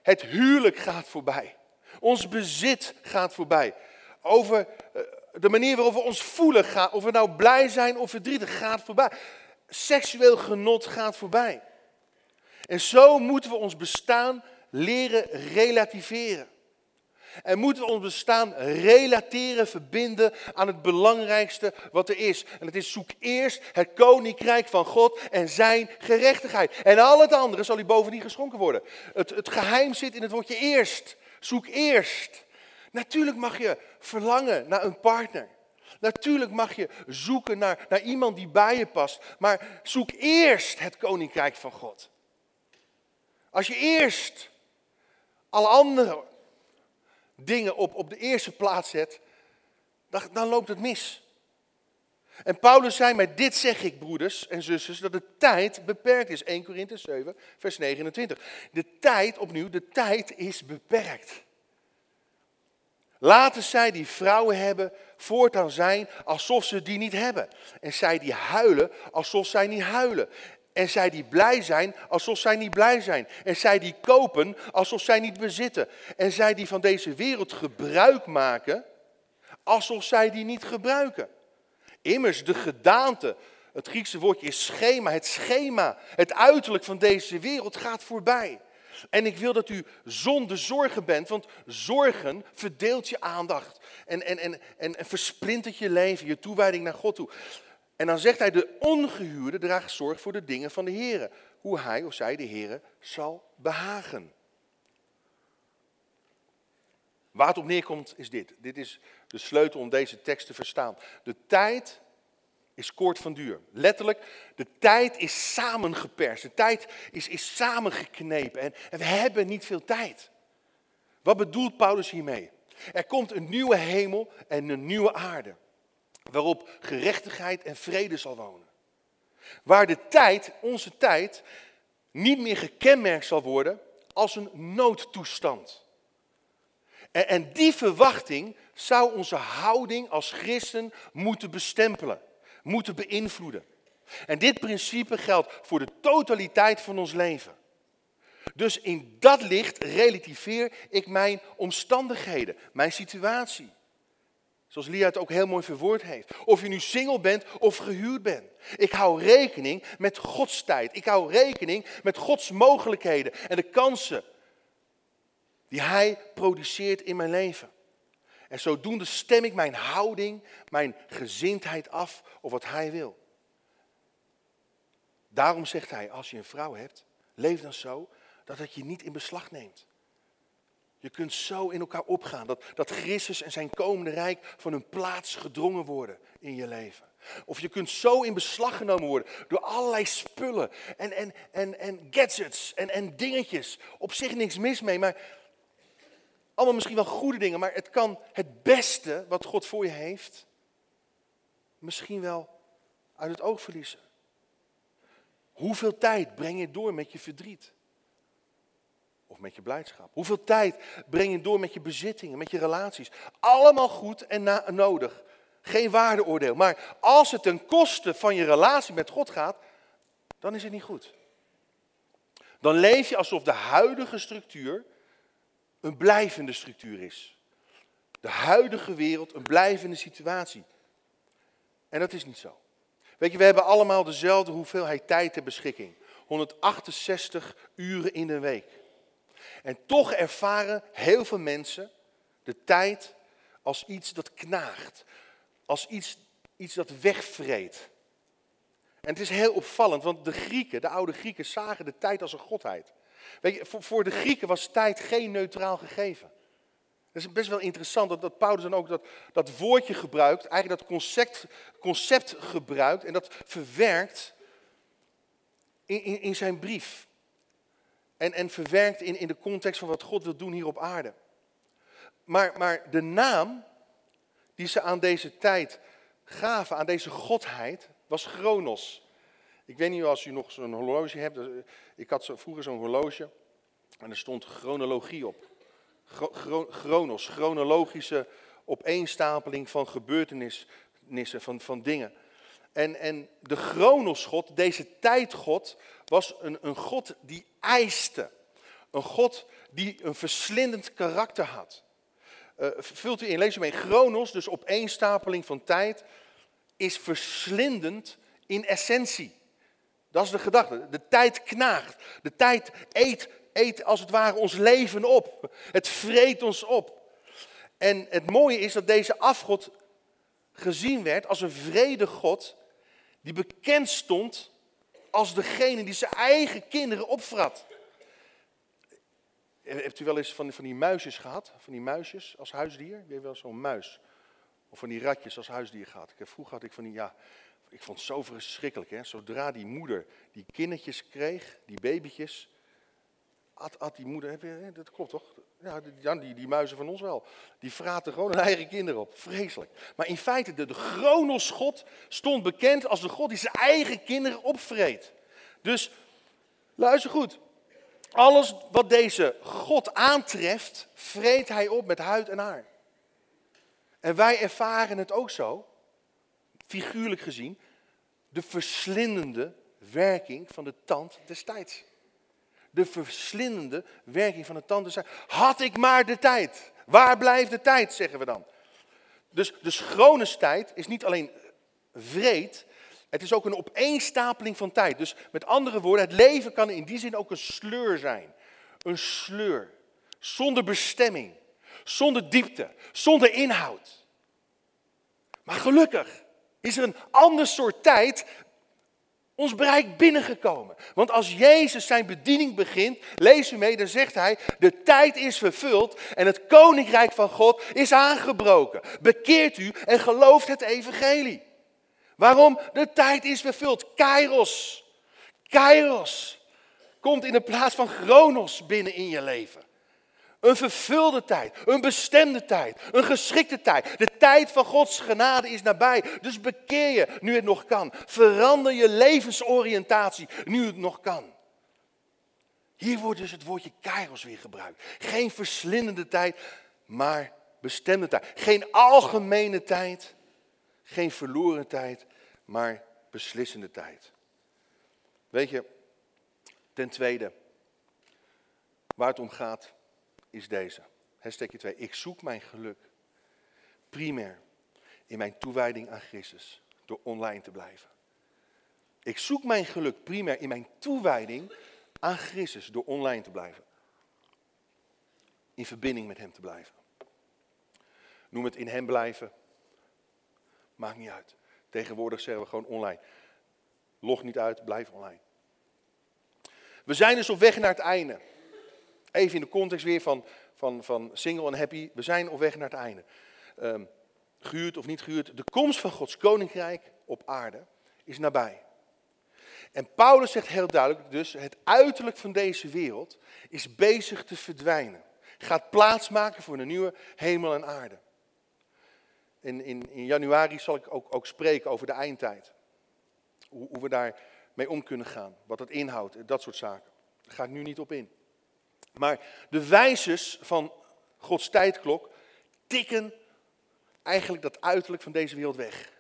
Het huwelijk gaat voorbij. Ons bezit gaat voorbij. Over eh, de manier waarop we ons voelen, of we nou blij zijn of verdrietig, gaat voorbij. Seksueel genot gaat voorbij. En zo moeten we ons bestaan leren relativeren. En moeten we ons bestaan relateren, verbinden aan het belangrijkste wat er is. En het is zoek eerst het koninkrijk van God en zijn gerechtigheid. En al het andere zal u bovendien geschonken worden. Het, het geheim zit in het woordje eerst. Zoek eerst. Natuurlijk mag je verlangen naar een partner. Natuurlijk mag je zoeken naar, naar iemand die bij je past. Maar zoek eerst het koninkrijk van God. Als je eerst alle andere dingen op, op de eerste plaats zet, dan, dan loopt het mis. En Paulus zei, met dit zeg ik, broeders en zusters, dat de tijd beperkt is. 1 Korinthe 7, vers 29. De tijd, opnieuw, de tijd is beperkt. Laten zij die vrouwen hebben voortaan zijn alsof ze die niet hebben. En zij die huilen alsof zij niet huilen. En zij die blij zijn, alsof zij niet blij zijn. En zij die kopen, alsof zij niet bezitten. En zij die van deze wereld gebruik maken, alsof zij die niet gebruiken. Immers, de gedaante, het Griekse woordje is schema, het schema, het uiterlijk van deze wereld gaat voorbij. En ik wil dat u zonder zorgen bent, want zorgen verdeelt je aandacht en, en, en, en, je leven, je toewijding naar God toe. En dan zegt hij, de ongehuurde draagt zorg voor de dingen van de Heer. Hoe hij of zij de Heer zal behagen. Waar het op neerkomt is dit. Dit is de sleutel om deze tekst te verstaan. De tijd is kort van duur. Letterlijk, de tijd is samengeperst. De tijd is, is samengeknepen. En, en we hebben niet veel tijd. Wat bedoelt Paulus hiermee? Er komt een nieuwe hemel en een nieuwe aarde waarop gerechtigheid en vrede zal wonen. Waar de tijd, onze tijd, niet meer gekenmerkt zal worden als een noodtoestand. En, en die verwachting zou onze houding als christen moeten bestempelen, moeten beïnvloeden. En dit principe geldt voor de totaliteit van ons leven. Dus in dat licht relativeer ik mijn omstandigheden, mijn situatie. Zoals Lia het ook heel mooi verwoord heeft. Of je nu single bent of gehuurd bent. Ik hou rekening met Gods tijd. Ik hou rekening met Gods mogelijkheden en de kansen die Hij produceert in mijn leven. En zodoende stem ik mijn houding, mijn gezindheid af op wat Hij wil. Daarom zegt Hij, als je een vrouw hebt, leef dan zo dat het je niet in beslag neemt. Je kunt zo in elkaar opgaan. Dat, dat Christus en zijn komende rijk van hun plaats gedrongen worden in je leven. Of je kunt zo in beslag genomen worden door allerlei spullen en, en, en, en gadgets en, en dingetjes. Op zich niks mis mee, maar allemaal misschien wel goede dingen. Maar het kan het beste wat God voor je heeft, misschien wel uit het oog verliezen. Hoeveel tijd breng je door met je verdriet? Of met je blijdschap? Hoeveel tijd breng je door met je bezittingen, met je relaties? Allemaal goed en nodig. Geen waardeoordeel. Maar als het ten koste van je relatie met God gaat, dan is het niet goed. Dan leef je alsof de huidige structuur een blijvende structuur is. De huidige wereld een blijvende situatie. En dat is niet zo. Weet je, we hebben allemaal dezelfde hoeveelheid tijd ter beschikking. 168 uren in de week. En toch ervaren heel veel mensen de tijd als iets dat knaagt. Als iets, iets dat wegvreet. En het is heel opvallend, want de Grieken, de oude Grieken, zagen de tijd als een godheid. Weet je, voor, de Grieken was tijd geen neutraal gegeven. Het is best wel interessant dat, dat Paulus dan ook dat, dat woordje gebruikt, eigenlijk dat concept, concept gebruikt en dat verwerkt in, in, in zijn brief en, en verwerkt in, in de context van wat God wil doen hier op aarde. Maar, maar de naam die ze aan deze tijd gaven, aan deze godheid, was Chronos. Ik weet niet als u nog zo'n horloge hebt. Eh, ik had vroeger zo'n horloge en er stond chronologie op. Chronos, chronologische opeenstapeling van gebeurtenissen, van, van dingen. En, en de Chronosgod, deze tijdgod, was een, een God die eiste. Een God die een verslindend karakter had. Uh, vult u in, lees u mee. Chronos, dus opeenstapeling van tijd, is verslindend in essentie. Dat is de gedachte. De tijd knaagt. De tijd eet, eet als het ware ons leven op. Het vreet ons op. En het mooie is dat deze afgod gezien werd als een vrede God die bekend stond als degene die zijn eigen kinderen opvrat. Hebt u wel eens van, van die muisjes gehad? Van die muisjes als huisdier? Je hebt wel zo'n muis. Of van die ratjes als huisdier gehad. Ik heb, vroeger had ik van die, ja, ik vond het zo verschrikkelijk. Hè? Zodra die moeder die kindertjes kreeg, die babytjes, had die moeder, dat klopt toch? Ja, die, die, muizen van ons wel. Die vraten gewoon hun eigen kinderen op. Vreselijk. Maar in feite, de, de Chronos-God stond bekend als de God die zijn eigen kinderen opvreet. Dus, luister goed. Alles wat deze God aantreft, vreet hij op met huid en haar. En wij ervaren het ook zo, figuurlijk gezien, de verslindende werking van de tand destijds de verslindende werking van de tanden zijn. Had ik maar de tijd. Waar blijft de tijd, zeggen we dan. Dus de tijd is niet alleen vreed, het is ook een opeenstapeling van tijd. Dus met andere woorden, het leven kan in die zin ook een sleur zijn. Een sleur. Zonder bestemming, zonder diepte, zonder inhoud. Maar gelukkig is er een ander soort tijd ons bereik binnengekomen. Want als Jezus zijn bediening begint, lees u mee, dan zegt hij, de tijd is vervuld en het koninkrijk van God is aangebroken. Bekeert u en gelooft het evangelie. Waarom? De tijd is vervuld. Kairos. Kairos komt in de plaats van chronos binnen in je leven. Een vervulde tijd, een bestemde tijd, een geschikte tijd. De tijd van Gods genade is nabij. Dus bekeer je nu het nog kan. Verander je levensoriëntatie nu het nog kan. Hier wordt dus het woordje kairos weer gebruikt. Geen verslindende tijd, maar bestemde tijd. Geen algemene tijd, geen verloren tijd, maar beslissende tijd. Weet je, ten tweede, waar het om gaat is deze. Hashtagje 2. Ik zoek mijn geluk primair in mijn toewijding aan Christus door online te blijven. Ik zoek mijn geluk primair in mijn toewijding aan Christus door online te blijven. In verbinding met Hem te blijven. Noem het in Hem blijven. Maakt niet uit. Tegenwoordig zeggen we gewoon online. Log niet uit, blijf online. We zijn dus op weg naar het einde. Even in de context weer van, van, van single en happy. We zijn op weg naar het einde. Um, gehuurd of niet gehuurd. De komst van Gods koninkrijk op aarde is nabij. En Paulus zegt heel duidelijk dus, het uiterlijk van deze wereld is bezig te verdwijnen. Gaat plaatsmaken voor een nieuwe hemel en aarde. In, in, in januari zal ik ook, ook spreken over de eindtijd. Hoe, hoe we daar mee om kunnen gaan. Wat het inhoudt, dat soort zaken. Daar ga ik nu niet op in. Maar de wijzers van Gods tijdklok tikken eigenlijk dat uiterlijk van deze wereld weg.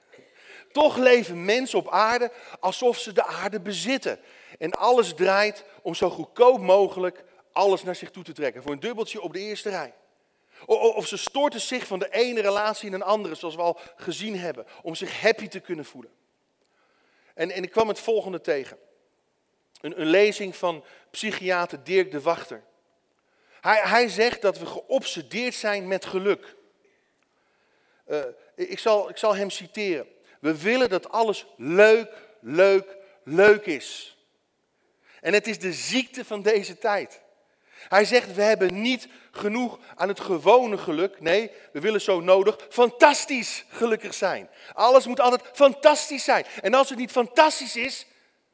Toch leven mensen op aarde alsof ze de aarde bezitten. En alles draait om zo goedkoop mogelijk alles naar zich toe te trekken. Voor een dubbeltje op de eerste rij. Of ze storten zich van de ene relatie in een andere, zoals we al gezien hebben. Om zich happy te kunnen voelen. En, en ik kwam het volgende tegen. Een, een lezing van psychiater Dirk de Wachter. Hij, hij zegt dat we geobsedeerd zijn met geluk. Uh, ik, zal, ik zal hem citeren. We willen dat alles leuk, leuk, leuk is. En het is de ziekte van deze tijd. Hij zegt, we hebben niet genoeg aan het gewone geluk. Nee, we willen zo nodig fantastisch gelukkig zijn. Alles moet altijd fantastisch zijn. En als het niet fantastisch is,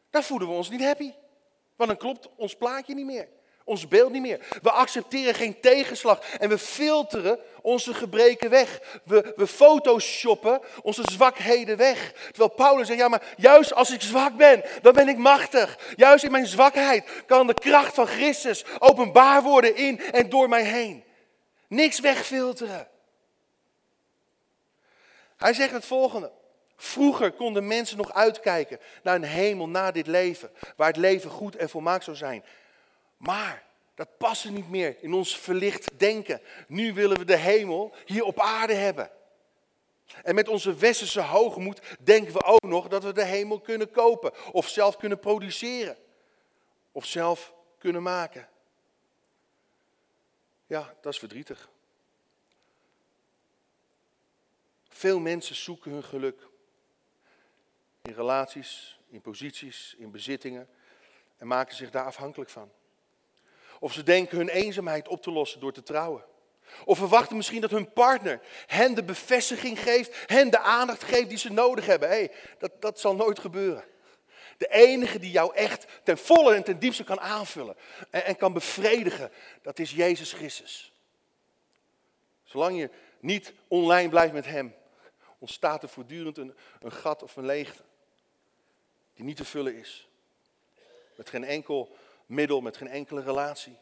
dan voelen we ons niet happy. Want dan klopt ons plaatje niet meer ons beeld niet meer. We accepteren geen tegenslag en we filteren onze gebreken weg. We, we photoshoppen onze zwakheden weg. Terwijl Paulus zegt, ja maar juist als ik zwak ben, dan ben ik machtig. Juist in mijn zwakheid kan de kracht van Christus openbaar worden in en door mij heen. Niks wegfilteren. Hij zegt het volgende. Vroeger konden mensen nog uitkijken naar een hemel na dit leven, waar het leven goed en volmaakt zou zijn. Maar dat past niet meer in ons verlicht denken. Nu willen we de hemel hier op aarde hebben. En met onze westerse hoogmoed denken we ook nog dat we de hemel kunnen kopen. Of zelf kunnen produceren. Of zelf kunnen maken. Ja, dat is verdrietig. Veel mensen zoeken hun geluk. In relaties, in posities, in bezittingen. En maken zich daar afhankelijk van. Of ze denken hun eenzaamheid op te lossen door te trouwen. Of verwachten misschien dat hun partner hen de bevestiging geeft, hen de aandacht geeft die ze nodig hebben. hey, dat, dat zal nooit gebeuren. De enige die jou echt ten volle en ten diepste kan aanvullen en, en kan bevredigen, dat is Jezus Christus. Zolang je niet online blijft met Hem, ontstaat er voortdurend een, een gat of een leegte die niet te vullen is. Met geen enkel middel, met geen enkele relatie.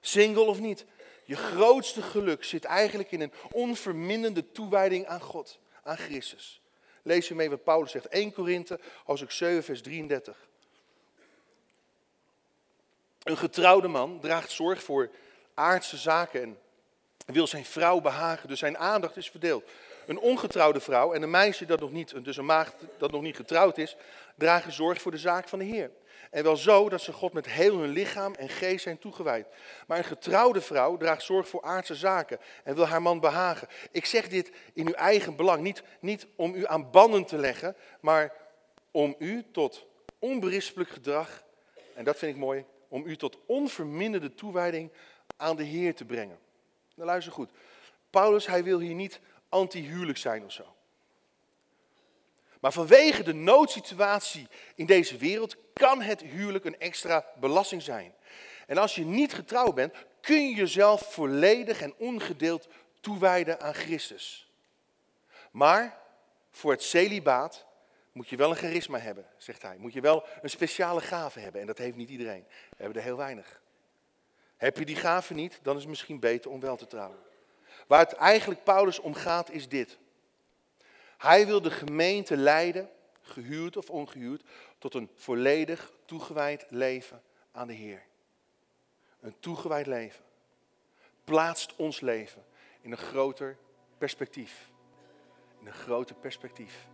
Single of niet, je grootste geluk zit eigenlijk in een onverminderde toewijding aan God, aan Christus. Lees je mee wat Paulus zegt. 1 Korinthe, hoofdstuk 7, vers 33. Een getrouwde man draagt zorg voor aardse zaken en wil zijn vrouw behagen, dus zijn aandacht is verdeeld. Een ongetrouwde vrouw en een meisje dat nog niet, dus een maagd dat nog niet getrouwd is, dragen zorg voor de zaak van de Heer. En wel zo dat ze God met heel hun lichaam en geest zijn toegewijd. Maar een getrouwde vrouw draagt zorg voor aardse zaken en wil haar man behagen. Ik zeg dit in uw eigen belang, niet, niet om u aan banden te leggen, maar om u tot onberispelijk gedrag, en dat vind ik mooi, om u tot onverminderde toewijding aan de Heer te brengen. Nou, luister goed. Paulus, hij wil hier niet anti-huwelijk zijn of zo. Maar vanwege de noodsituatie in deze wereld kan het huwelijk een extra belasting zijn. En als je niet getrouwd bent, kun je jezelf volledig en ongedeeld toewijden aan Christus. Maar voor het celibaat moet je wel een charisma hebben, zegt hij. Moet je wel een speciale gave hebben. En dat heeft niet iedereen. We hebben er heel weinig. Heb je die gave niet, dan is het misschien beter om wel te trouwen. Waar het eigenlijk Paulus om gaat, is dit. Hij wil de gemeente leiden, gehuurd of ongehuurd, tot een volledig toegewijd leven aan de Heer. Een toegewijd leven plaatst ons leven in een groter perspectief. In een groter perspectief.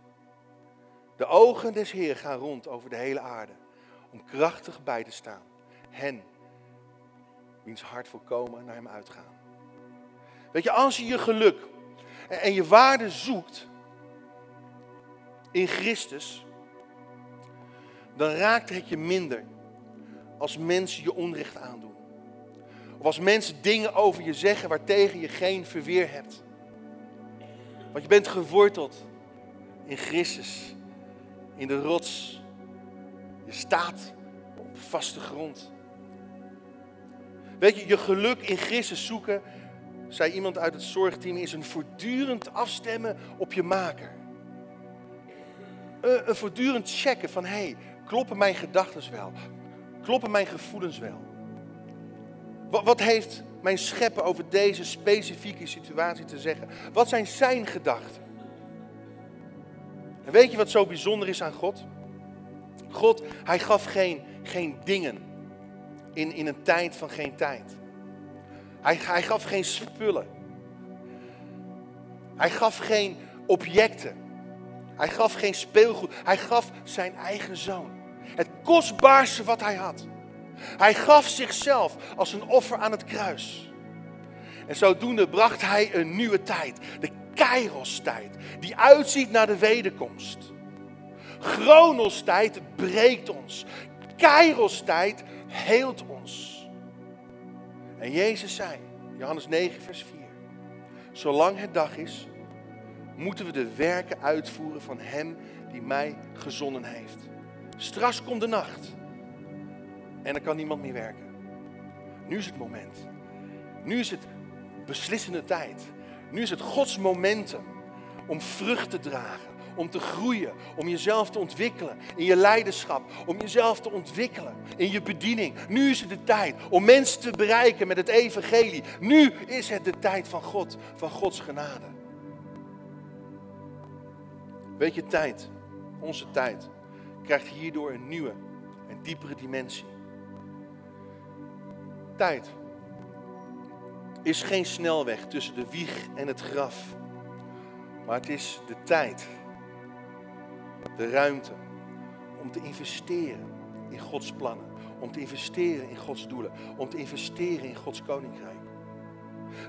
De ogen des Heer gaan rond over de hele aarde om krachtig bij te staan. Hen, wiens hart volkomen naar hem uitgaan. Weet je, als je je geluk en je waarde zoekt in Christus, dan raakt het je minder als mensen je onrecht aandoen. Of als mensen dingen over je zeggen waartegen je geen verweer hebt. Want je bent geworteld in Christus, in de rots. Je staat op vaste grond. Weet je, je geluk in Christus zoeken, zei iemand uit het zorgteam, is een voortdurend afstemmen op je maker. Een, een voortdurend checken van, hé, hey, kloppen mijn gedachten wel? Kloppen mijn gevoelens wel? Wat, wat heeft mijn schepper over deze specifieke situatie te zeggen? Wat zijn zijn gedachten? En weet je wat zo bijzonder is aan God? God, hij gaf geen, geen dingen in, in een tijd van geen tijd. Hij, hij gaf geen spullen. Hij gaf geen objecten. Hij gaf geen speelgoed. Hij gaf zijn eigen zoon. Het kostbaarste wat hij had. Hij gaf zichzelf als een offer aan het kruis. En zodoende bracht hij een nieuwe tijd. De Kairos-tijd. Die uitziet naar de wederkomst. Chronos-tijd breekt ons. Kairos-tijd heelt ons. En Jezus zei, Johannes 9, vers 4. Zolang het dag is, moeten we de werken uitvoeren van Hem die mij gezonden heeft. Straks komt de nacht. En dan kan niemand meer werken. Nu is het moment. Nu is het beslissende tijd. Nu is het Gods momentum om vrucht te dragen, om te groeien, om jezelf te ontwikkelen in je leiderschap, om jezelf te ontwikkelen in je bediening. Nu is het de tijd om mensen te bereiken met het evangelie. Nu is het de tijd van God, van Gods genade. Weet je, tijd, onze tijd, krijgt hierdoor een nieuwe en diepere dimensie. Tijd is geen snelweg tussen de wieg en het graf. Maar het is de tijd, de ruimte om te investeren in Gods plannen. Om te investeren in Gods doelen. Om te investeren in Gods koninkrijk.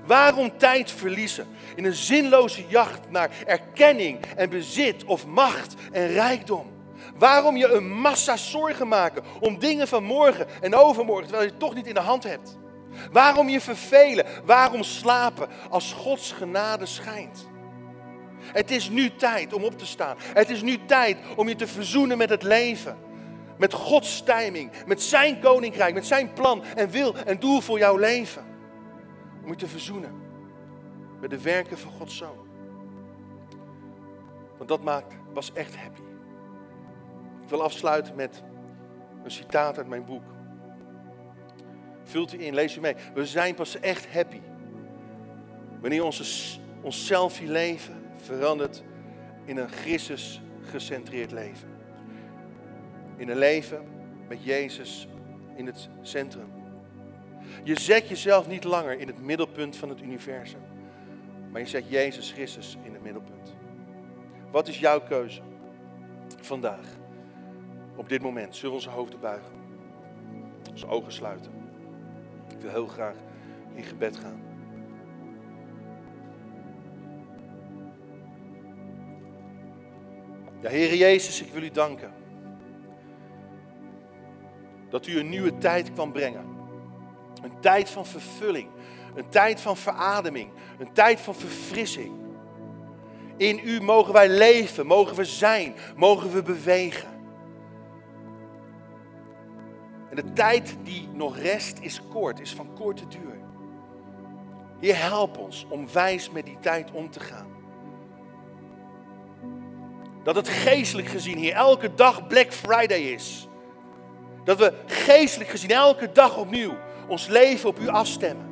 Waarom tijd verliezen in een zinloze jacht naar erkenning en bezit of macht en rijkdom? Waarom je een massa zorgen maken om dingen van morgen en overmorgen terwijl je het toch niet in de hand hebt? Waarom je vervelen? Waarom slapen als Gods genade schijnt? Het is nu tijd om op te staan. Het is nu tijd om je te verzoenen met het leven. Met Gods timing, met zijn koninkrijk, met zijn plan en wil en doel voor jouw leven. Te verzoenen met de werken van Gods Zoon. Want dat maakt, was echt happy. Ik wil afsluiten met een citaat uit mijn boek. Vult u in, lees u mee. We zijn pas echt happy wanneer onze, ons selfie leven verandert in een Christus gecentreerd leven. In een leven met Jezus in het centrum. Je zet jezelf niet langer in het middelpunt van het universum, maar je zet Jezus Christus in het middelpunt. Wat is jouw keuze vandaag? Op dit moment zullen we onze hoofden buigen, onze ogen sluiten. Ik wil heel graag in gebed gaan. Ja, Heer Jezus, ik wil u danken. Dat u een nieuwe tijd kwam brengen. Een tijd van vervulling. Een tijd van verademing. Een tijd van verfrissing. In u mogen wij leven, mogen we zijn, mogen we bewegen. En de tijd die nog rest is kort, is van korte duur. Heer, help ons om wijs met die tijd om te gaan. Dat het geestelijk gezien hier elke dag Black Friday is. Dat we geestelijk gezien elke dag opnieuw ons leven op u afstemmen.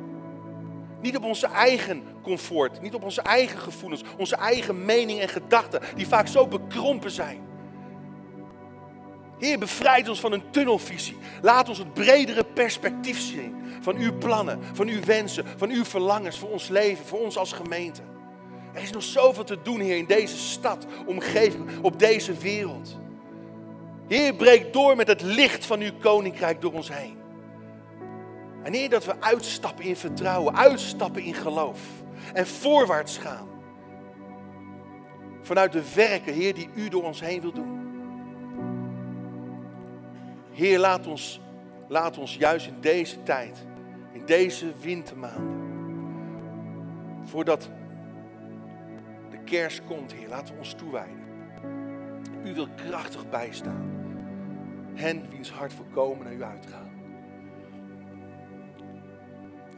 Niet op onze eigen comfort, niet op onze eigen gevoelens, onze eigen mening en gedachten, die vaak zo bekrompen zijn. Heer, bevrijd ons van een tunnelvisie. Laat ons het bredere perspectief zien van uw plannen, van uw wensen, van uw verlangens voor ons leven, voor ons als gemeente. Er is nog zoveel te doen, Heer, in deze stad, omgeving, op deze wereld. Heer, breek door met het licht van uw koninkrijk door ons heen. En Heer, dat we uitstappen in vertrouwen, uitstappen in geloof en voorwaarts gaan. Vanuit de werken, Heer, die u door ons heen wil doen. Heer, laat ons, laat ons juist in deze tijd, in deze wintermaanden, voordat de kerst komt, Heer, laten we ons toewijden. U wil krachtig bijstaan. Hen wiens hart voorkomen naar u uitgaan.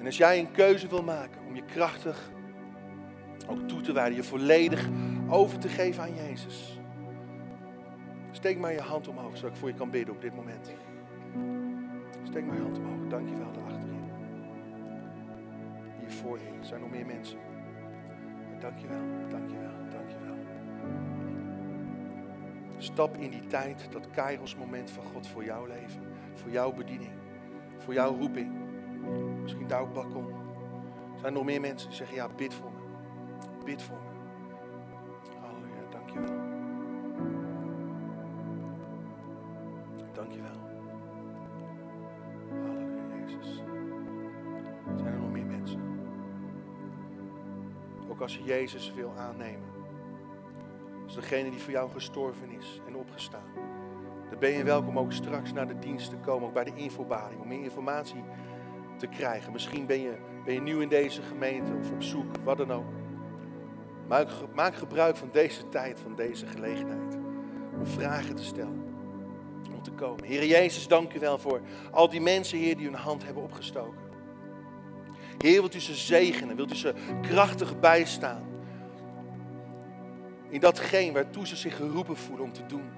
En als jij een keuze wil maken om je krachtig ook toe te wijden, je volledig over te geven aan Jezus. Steek maar je hand omhoog, zodat ik voor je kan bidden op dit moment. Steek maar je hand omhoog. Dank je wel daarachterin. Hier voor je zijn nog meer mensen. Dank je wel, dank je wel, dank je wel. Stap in die tijd, dat Kairos moment van God voor jouw leven. Voor jouw bediening. Voor jouw roeping. Misschien daar balkon. Er zijn nog meer mensen die zeggen, ja, bid voor me. Bid voor me. Halleluja, dank je wel. Dank je wel. Halleluja, Jezus. Zijn er nog meer mensen? Ook als je Jezus wil aannemen. Als degene die voor jou gestorven is en opgestaan. Dan ben je welkom ook straks naar de dienst te komen, ook bij de infobalie, om meer informatie te krijgen. Misschien ben je, ben je nieuw in deze gemeente of op zoek, wat dan ook. Maak, maak gebruik van deze tijd, van deze gelegenheid. Om vragen te stellen. Om te komen. Heer Jezus, dank u wel voor al die mensen, Heer, die hun hand hebben opgestoken. Heer, wilt u ze zegenen? Wilt u ze krachtig bijstaan? In datgene waartoe ze zich geroepen voelen om te doen.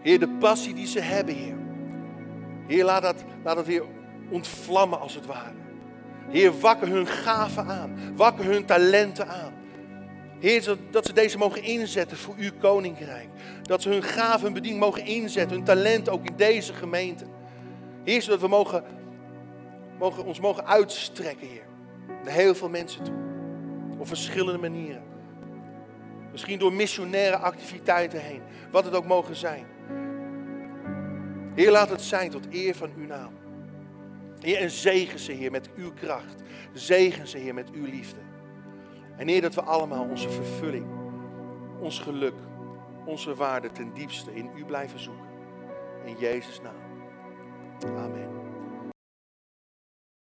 Heer, de passie die ze hebben, Heer. Heer, laat dat, laat dat weer ontvlammen als het ware. Heer, wakker hun gaven aan. Wakker hun talenten aan. Heer, dat ze deze mogen inzetten voor uw koninkrijk. Dat ze hun gaven en bediening mogen inzetten, hun talent ook in deze gemeente. Heer, zodat we mogen, mogen, ons mogen uitstrekken, Heer. Naar heel veel mensen toe. Op verschillende manieren. Misschien door missionaire activiteiten heen. Wat het ook mogen zijn. Heer, laat het zijn tot eer van uw naam. Heer, en zegen ze, Heer, met uw kracht. Zegen ze, Heer, met uw liefde. En Heer, dat we allemaal onze vervulling, ons geluk, onze waarde ten diepste in u blijven zoeken. In Jezus' naam. Amen.